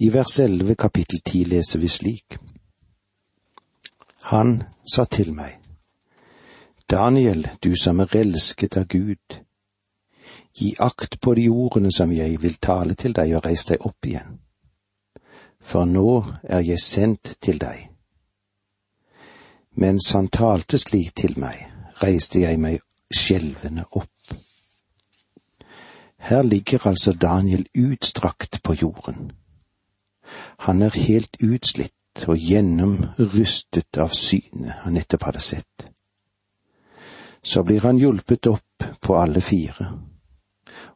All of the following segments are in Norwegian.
I vers elleve kapittel ti leser vi slik. Han sa til meg, Daniel, du som er elsket av Gud, gi akt på de ordene som jeg vil tale til deg og reis deg opp igjen. For nå er jeg sendt til deg. Mens han talte slik til meg, reiste jeg meg skjelvende opp. Her ligger altså Daniel utstrakt på jorden. Han er helt utslitt og gjennomrystet av synet han nettopp hadde sett. Så blir han hjulpet opp på alle fire,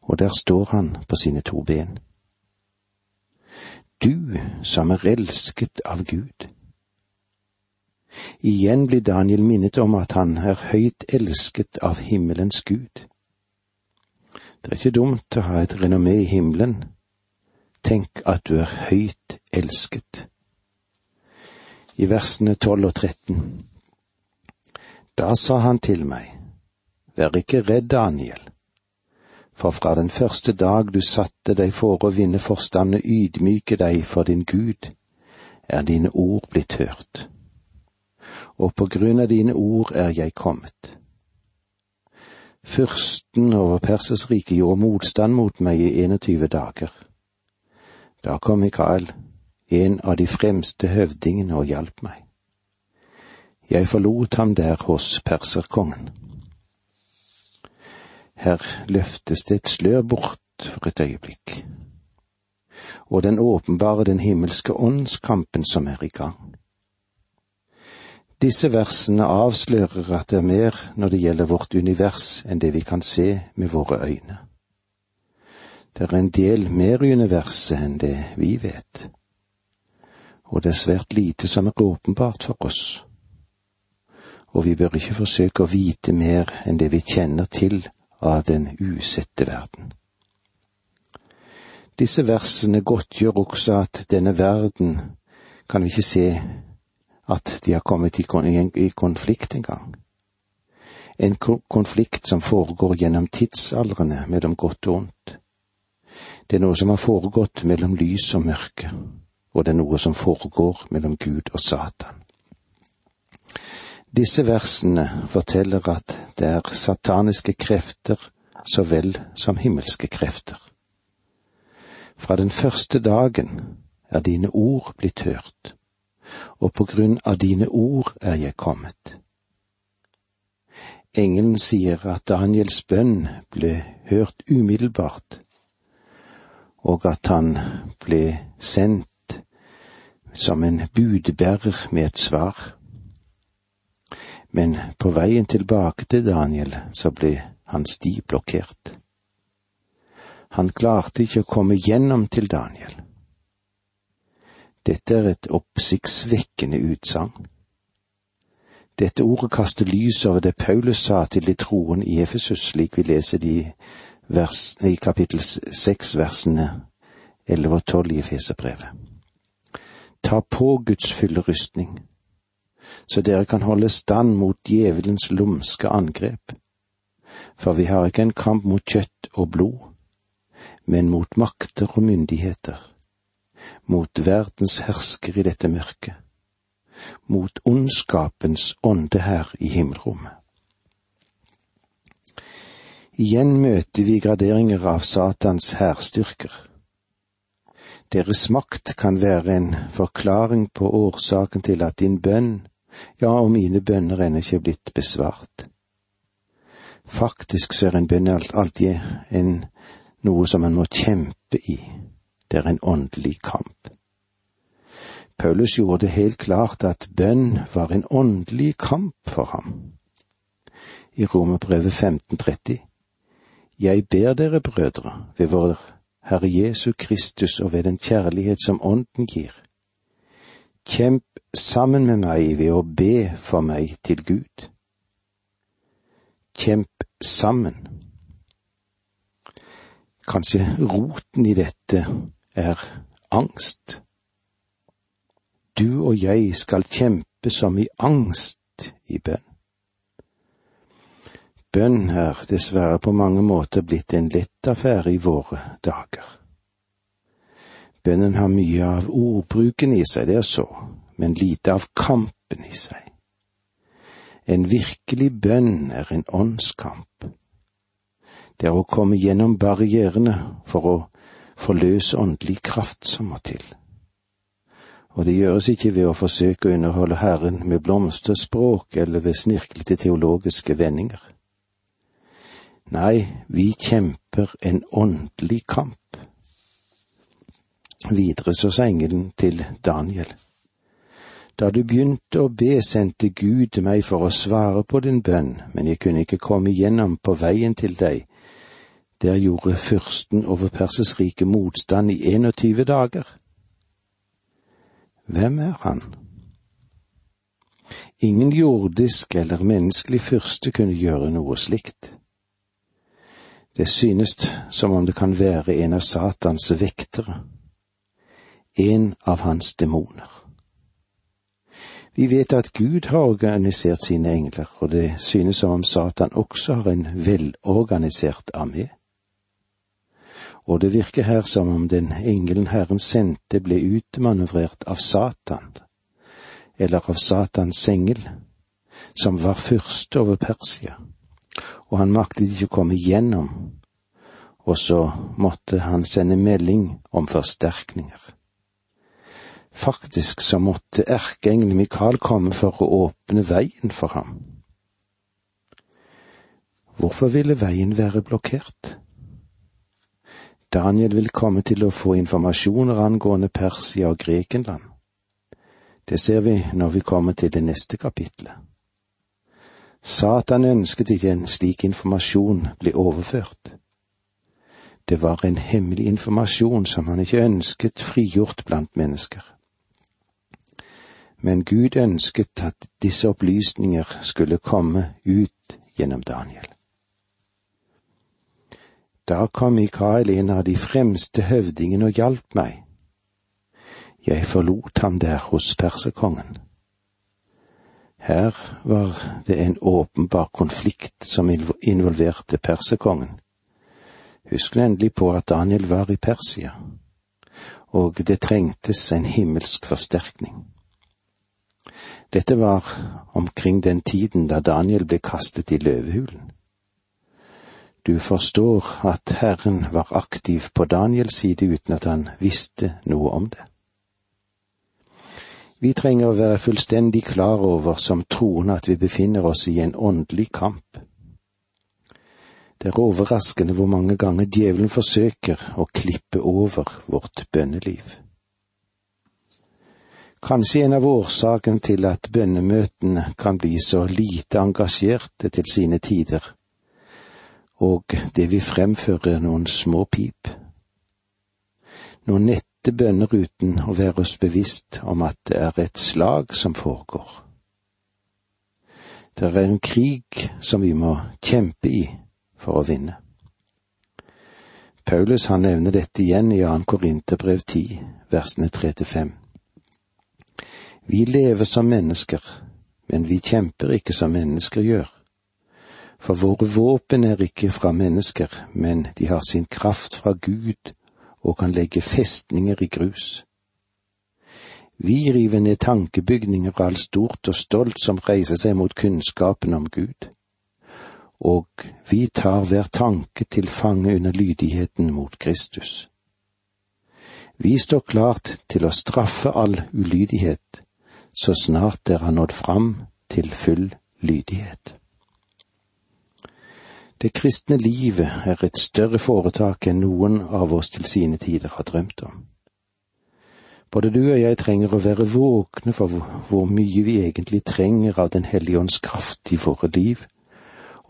og der står han på sine to ben. Du som er elsket av Gud. Igjen blir Daniel minnet om at han er høyt elsket av himmelens Gud. Det er ikke dumt å ha et renommé i himmelen, Tenk at du er høyt elsket. I versene tolv og tretten. Da sa han til meg, Vær ikke redd, Daniel, for fra den første dag du satte deg for å vinne forstanden ydmyke deg for din Gud, er dine ord blitt hørt. Og på grunn av dine ord er jeg kommet. Fyrsten over Perses rike gjorde motstand mot meg i 21 dager da kom Mikael, en av de fremste høvdingene, og hjalp meg. Jeg forlot ham der hos perserkongen. Her løftes det et slør bort for et øyeblikk, og den åpenbare den himmelske åndskampen som er i gang. Disse versene avslører at det er mer når det gjelder vårt univers enn det vi kan se med våre øyne. Det er en del mer i universet enn det vi vet, og det er svært lite som er åpenbart for oss. Og vi bør ikke forsøke å vite mer enn det vi kjenner til av den usette verden. Disse versene godtgjør også at denne verden kan vi ikke se at de har kommet i konflikt engang. En konflikt som foregår gjennom tidsaldrene mellom godt og ondt. Det er noe som har foregått mellom lys og mørke, og det er noe som foregår mellom Gud og Satan. Disse versene forteller at det er sataniske krefter så vel som himmelske krefter. Fra den første dagen er dine ord blitt hørt, og på grunn av dine ord er jeg kommet. Engelen sier at Daniels bønn ble hørt umiddelbart og at han ble sendt som en budbærer med et svar. Men på veien tilbake til Daniel så ble hans sti blokkert. Han klarte ikke å komme gjennom til Daniel. Dette er et oppsiktsvekkende utsagn. Dette ordet kaster lys over det Paulus sa til de troende i Efesus, slik vi leser de vers, i kapittel seks, versene elleve og tolv i fesebrevet. Ta på Guds fulle rustning, så dere kan holde stand mot djevelens lumske angrep. For vi har ikke en kamp mot kjøtt og blod, men mot makter og myndigheter, mot verdens hersker i dette mørket, mot ondskapens ånde her i himmelrommet. Igjen møter vi graderinger av Satans hærstyrker. Deres makt kan være en forklaring på årsaken til at din bønn, ja, og mine bønner ennå ikke er blitt besvart. Faktisk så er en bønn alltid en, noe som man må kjempe i. Det er en åndelig kamp. Paulus gjorde det helt klart at bønn var en åndelig kamp for ham. I Romerbrevet 1530 jeg ber dere, brødre, ved vår Herre Jesu Kristus og ved den kjærlighet som Ånden gir. Kjemp sammen med meg ved å be for meg til Gud. Kjemp sammen. Kanskje roten i dette er angst. Du og jeg skal kjempe som i angst i bønn. Bønn er dessverre på mange måter blitt en lett affære i våre dager. Bønnen har mye av ordbruken i seg, det er så, men lite av kampen i seg. En virkelig bønn er en åndskamp. Det er å komme gjennom barrierene for å forløse åndelig kraft som må til. Og det gjøres ikke ved å forsøke å underholde Herren med blomsterspråk eller ved snirklete teologiske vendinger. Nei, vi kjemper en åndelig kamp. Videre så sa engelen til Daniel. Da du begynte å be, sendte Gud meg for å svare på din bønn, men jeg kunne ikke komme igjennom på veien til deg. Der gjorde fyrsten over Perses rike motstand i 21 dager. Hvem er han? Ingen jordisk eller menneskelig fyrste kunne gjøre noe slikt. Det synes som om det kan være en av Satans vektere, en av hans demoner. Vi vet at Gud har organisert sine engler, og det synes som om Satan også har en velorganisert armé. Og det virker her som om den engelen Herren sendte ble utmanøvrert av Satan, eller av Satans engel, som var fyrste over Persia og han maktet ikke å komme gjennom, og så måtte han sende melding om forsterkninger. Faktisk så måtte erkeengelen Mikael komme for å åpne veien for ham. Hvorfor ville veien være blokkert? Daniel vil komme til å få informasjoner angående Persia og Grekenland. Det ser vi når vi kommer til det neste kapitlet. Satan ønsket ikke en slik informasjon ble overført. Det var en hemmelig informasjon som han ikke ønsket frigjort blant mennesker. Men Gud ønsket at disse opplysninger skulle komme ut gjennom Daniel. Da kom Mikael, en av de fremste høvdingene, og hjalp meg. Jeg forlot ham der hos perserkongen. Her var det en åpenbar konflikt som involverte persekongen. Husk endelig på at Daniel var i Persia, og det trengtes en himmelsk forsterkning. Dette var omkring den tiden da Daniel ble kastet i løvehulen. Du forstår at Herren var aktiv på Daniels side uten at han visste noe om det. Vi trenger å være fullstendig klar over som troende at vi befinner oss i en åndelig kamp. Det er overraskende hvor mange ganger djevelen forsøker å klippe over vårt bønneliv. Kanskje en av årsakene til at bønnemøtene kan bli så lite engasjerte til sine tider, og det vi fremfører noen små pip. Noen nett rette bønner uten å være oss bevisst om at det er et slag som foregår. Det er en krig som vi må kjempe i for å vinne. Paulus han nevner dette igjen i 2. Korinterbrev 10, versene 3–5. Vi lever som mennesker, men vi kjemper ikke som mennesker gjør. For våre våpen er ikke fra mennesker, men de har sin kraft fra Gud og kan legge festninger i grus. Vi river ned tankebygninger og alt stort og stolt som reiser seg mot kunnskapen om Gud. Og vi tar hver tanke til fange under lydigheten mot Kristus. Vi står klart til å straffe all ulydighet så snart dere har nådd fram til full lydighet. Det kristne livet er et større foretak enn noen av oss til sine tider har drømt om. Både du og jeg trenger å være våkne for hvor mye vi egentlig trenger av Den hellige ånds kraft i våre liv,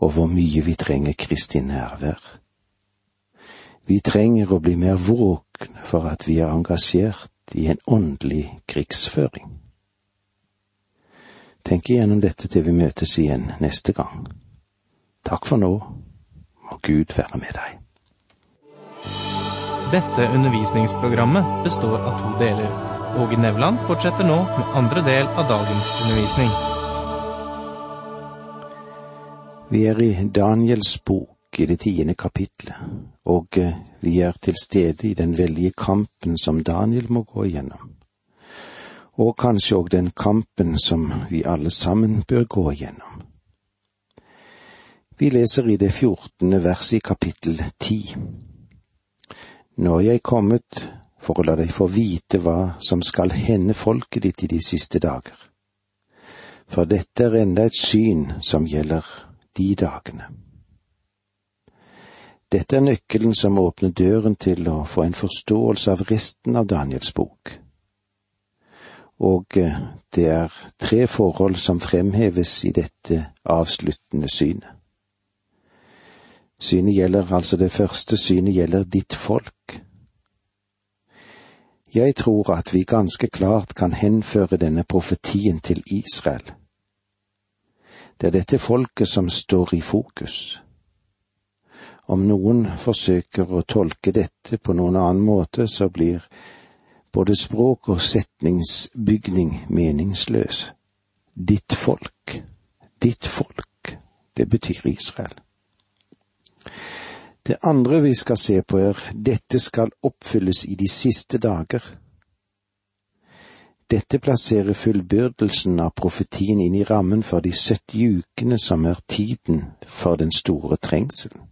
og hvor mye vi trenger Kristi nærvær. Vi trenger å bli mer våkne for at vi er engasjert i en åndelig krigsføring. Tenk igjennom dette til vi møtes igjen neste gang. Takk for nå, må Gud være med deg. Dette undervisningsprogrammet består av to deler. Åge Nevland fortsetter nå med andre del av dagens undervisning. Vi er i Daniels bok, i det tiende kapitlet, og eh, vi er til stede i den veldige kampen som Daniel må gå igjennom. Og kanskje òg den kampen som vi alle sammen bør gå igjennom. Vi leser i det fjortende verset i kapittel ti. Er jeg kommet for å la deg få vite hva som skal hende folket ditt i de siste dager. For dette er enda et syn som gjelder de dagene. Dette er nøkkelen som åpner døren til å få en forståelse av resten av Daniels bok. Og eh, det er tre forhold som fremheves i dette avsluttende synet. Synet gjelder altså det første synet gjelder ditt folk. Jeg tror at vi ganske klart kan henføre denne profetien til Israel. Det er dette folket som står i fokus. Om noen forsøker å tolke dette på noen annen måte, så blir både språk og setningsbygning meningsløs. Ditt folk, ditt folk, det betyr Israel. Det andre vi skal se på er dette skal oppfylles i de siste dager. Dette plasserer fullbyrdelsen av profetien inn i rammen for de 70 ukene som er tiden for den store trengselen.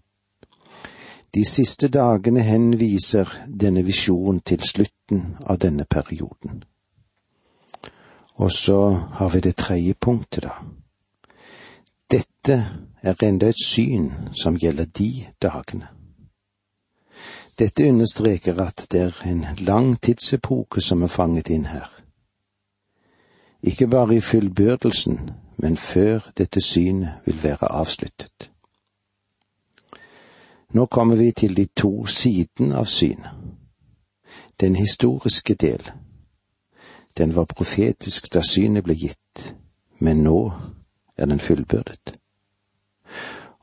De siste dagene henviser denne visjonen til slutten av denne perioden. Og så har vi det tredje punktet, da. Dette er enda et syn som gjelder de dagene. Dette understreker at det er en lang tidsepoke som er fanget inn her. Ikke bare i fullbyrdelsen, men før dette synet vil være avsluttet. Nå kommer vi til de to sidene av synet. Den historiske del. Den var profetisk da synet ble gitt, men nå er den fullbyrdet.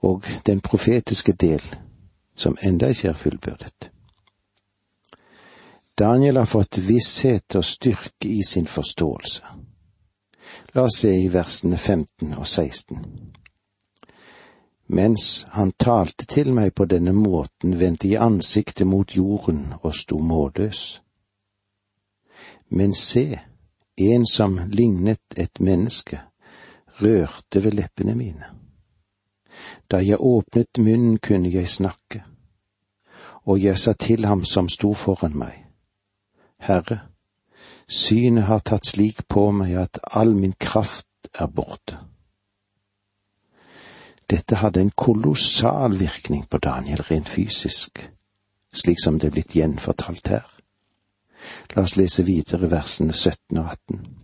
Og den profetiske del, som enda ikke er fullbyrdet. Daniel har fått visshet og styrke i sin forståelse. La oss se i versene 15 og 16. Mens han talte til meg på denne måten, vendte jeg ansiktet mot jorden og sto målløs. Men se, en som lignet et menneske, rørte ved leppene mine. Da jeg åpnet munnen, kunne jeg snakke, og jeg sa til ham som sto foran meg, Herre, synet har tatt slik på meg at all min kraft er borte. Dette hadde en kolossal virkning på Daniel rent fysisk, slik som det er blitt gjenfortalt her. La oss lese videre versene 17 og 18.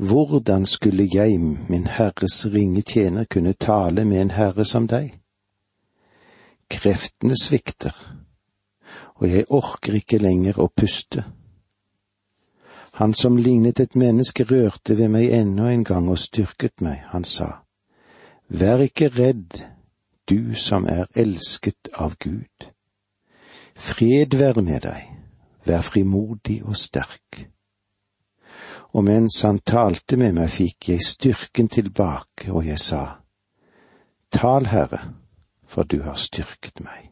Hvordan skulle jeg, min Herres ringe tjener, kunne tale med en herre som deg? Kreftene svikter, og jeg orker ikke lenger å puste. Han som lignet et menneske rørte ved meg ennå en gang og styrket meg, han sa, Vær ikke redd, du som er elsket av Gud. Fred være med deg, vær frimodig og sterk og mens han talte med meg, fikk jeg styrken tilbake, og jeg sa, Tal, Herre, for du har styrket meg.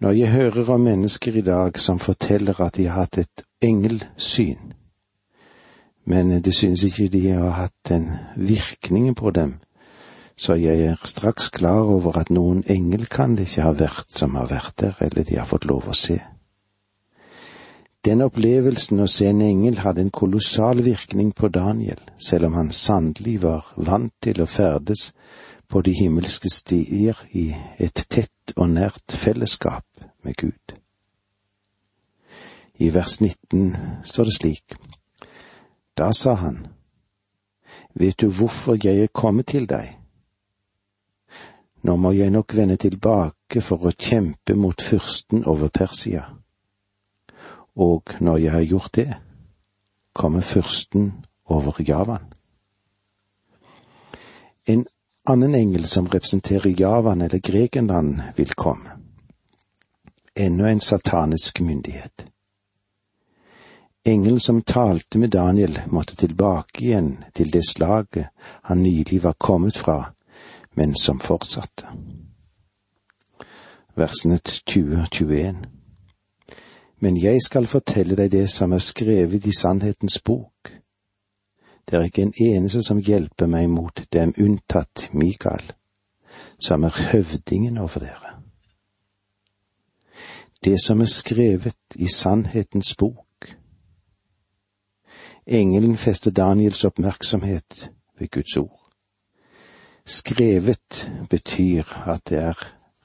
Når jeg hører om mennesker i dag som forteller at de har hatt et engelsyn, men det synes ikke de har hatt den virkningen på dem, så jeg er straks klar over at noen engel kan det ikke ha vært som har vært der, eller de har fått lov å se. Den opplevelsen å se en engel hadde en kolossal virkning på Daniel, selv om han sannelig var vant til å ferdes på de himmelske stier i et tett og nært fellesskap med Gud. I vers 19 står det slik. Da sa han, Vet du hvorfor jeg er kommet til deg? Nå må jeg nok vende tilbake for å kjempe mot fyrsten over Persia og når jeg har gjort det, kommer fyrsten over Javan. En annen engel som representerer Javan eller Grekenland, vil komme. Enda en satanisk myndighet. Engelen som talte med Daniel, måtte tilbake igjen til det slaget han nylig var kommet fra, men som fortsatte. Versene 20-21 Men jeg skal fortelle deg det som er skrevet i sannhetens bok. Det er ikke en eneste som hjelper meg mot dem unntatt Mikael, som er høvdingen over dere. Det som er skrevet i sannhetens bok. Engelen fester Daniels oppmerksomhet ved Guds ord. Skrevet betyr at det er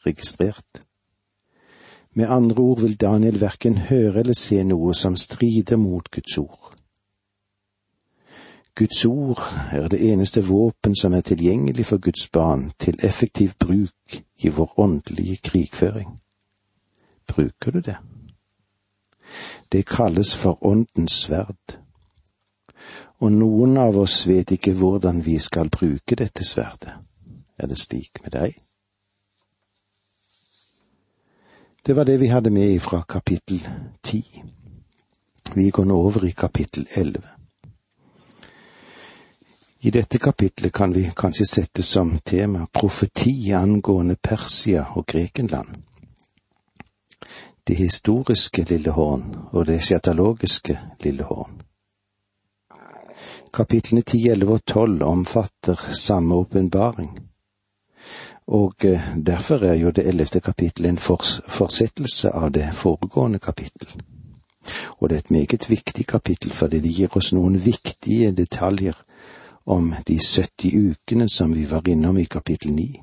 registrert. Med andre ord vil Daniel verken høre eller se noe som strider mot Guds ord. Guds ord er det eneste våpen som er tilgjengelig for Guds barn til effektiv bruk i vår åndelige krigføring. Bruker du det? Det kalles for åndens sverd og noen av oss vet ikke hvordan vi skal bruke dette sverdet. Er det slik med deg? Det var det vi hadde med fra kapittel ti. Vi går nå over i kapittel elleve. I dette kapitlet kan vi kanskje sette som tema profeti angående Persia og Grekenland. Det historiske lille horn og det sjatalogiske lille horn. Kapitlene ti, elleve og tolv omfatter samme åpenbaring. Og eh, derfor er jo det ellevte kapittelet en fortsettelse av det foregående kapittel. Og det er et meget viktig kapittel fordi det gir oss noen viktige detaljer om de 70 ukene som vi var innom i kapittel 9.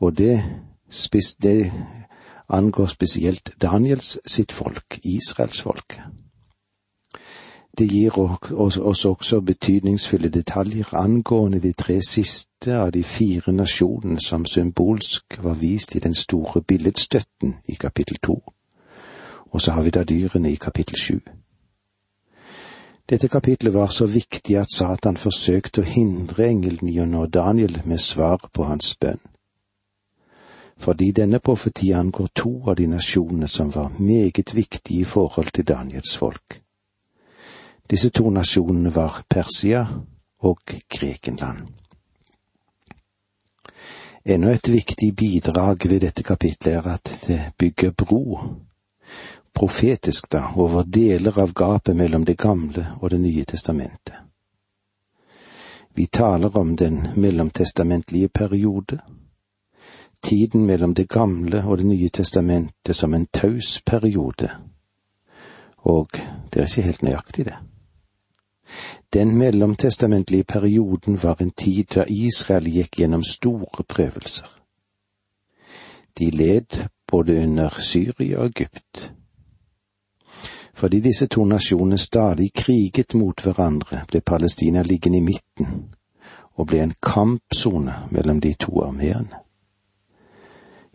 Og det, det angår spesielt Daniels sitt folk, Israelsfolket. Det gir oss også betydningsfulle detaljer angående de tre siste av de fire nasjonene som symbolsk var vist i den store billedstøtten i kapittel to. Og så har vi da dyrene i kapittel sju. Dette kapitlet var så viktig at Satan forsøkte å hindre engelen i å nå Daniel med svar på hans bønn. Fordi denne profeti angår to av de nasjonene som var meget viktige i forhold til Daniels folk. Disse to nasjonene var Persia og Grekenland. Enda et viktig bidrag ved dette kapitlet er at det bygger bro, profetisk da, over deler av gapet mellom Det gamle og Det nye testamentet. Vi taler om den mellomtestamentlige periode, tiden mellom Det gamle og Det nye testamentet som en taus periode, og det er ikke helt nøyaktig, det. Den mellomtestamentlige perioden var en tid da Israel gikk gjennom store prøvelser. De led både under Syria og Egypt. Fordi disse to nasjonene stadig kriget mot hverandre, ble Palestina liggende i midten og ble en kampsone mellom de to armeene.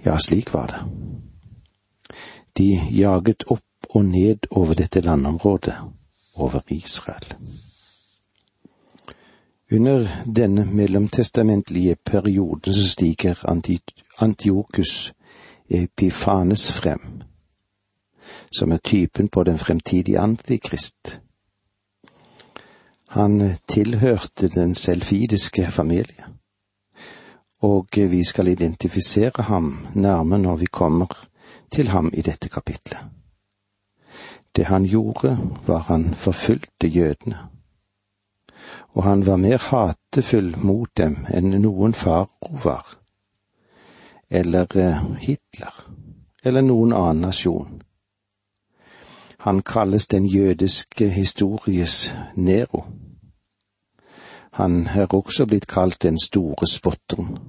Ja, slik var det. De jaget opp og ned over dette landområdet, over Israel. Under denne mellomtestamentlige perioden så stiger Antiokus Epifanes frem, som er typen på den fremtidige antikrist. Han tilhørte den selfidiske familie, og vi skal identifisere ham nærmere når vi kommer til ham i dette kapitlet. Det han gjorde, var han forfulgte jødene og han var mer hatefull mot dem enn noen farao var, eller eh, Hitler, eller noen annen nasjon. Han kalles den jødiske histories Nero. Han er også blitt kalt den store spotteren.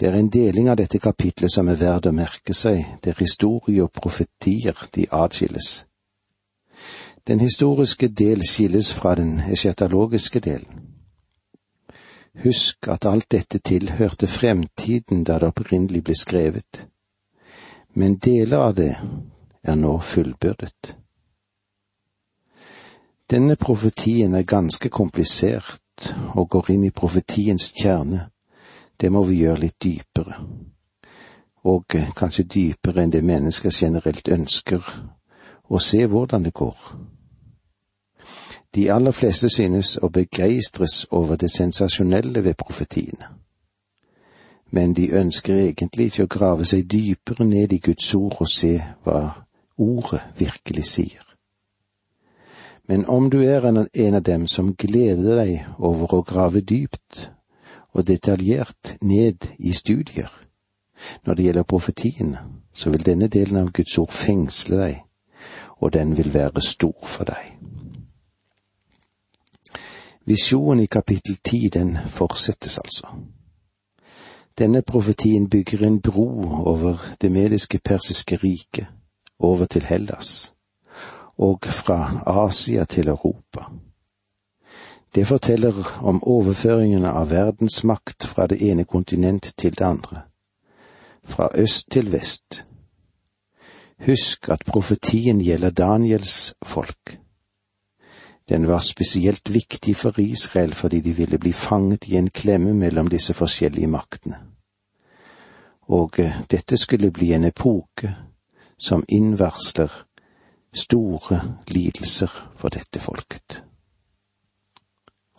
Det er en deling av dette kapitlet som er verd å merke seg, der historie og profetier de atskilles. Den historiske del skilles fra den eschatologiske delen. Husk at alt dette tilhørte fremtiden da det opprinnelig ble skrevet, men deler av det er nå fullbyrdet. Denne profetien er ganske komplisert og går inn i profetiens kjerne. Det må vi gjøre litt dypere, og kanskje dypere enn det mennesker generelt ønsker, og se hvordan det går. De aller fleste synes å begeistres over det sensasjonelle ved profetiene. Men de ønsker egentlig ikke å grave seg dypere ned i Guds ord og se hva ordet virkelig sier. Men om du er en av dem som gleder deg over å grave dypt og detaljert ned i studier når det gjelder profetiene, så vil denne delen av Guds ord fengsle deg, og den vil være stor for deg. Visjonen i kapittel ti, den fortsettes altså. Denne profetien bygger en bro over det mediske persiske riket, over til Hellas, og fra Asia til Europa. Det forteller om overføringene av verdens makt fra det ene kontinent til det andre, fra øst til vest. Husk at profetien gjelder Daniels folk. Den var spesielt viktig for Israel fordi de ville bli fanget i en klemme mellom disse forskjellige maktene. Og eh, dette skulle bli en epoke som innvarsler store lidelser for dette folket.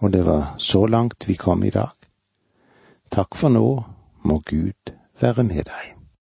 Og det var så langt vi kom i dag. Takk for nå, må Gud være med deg.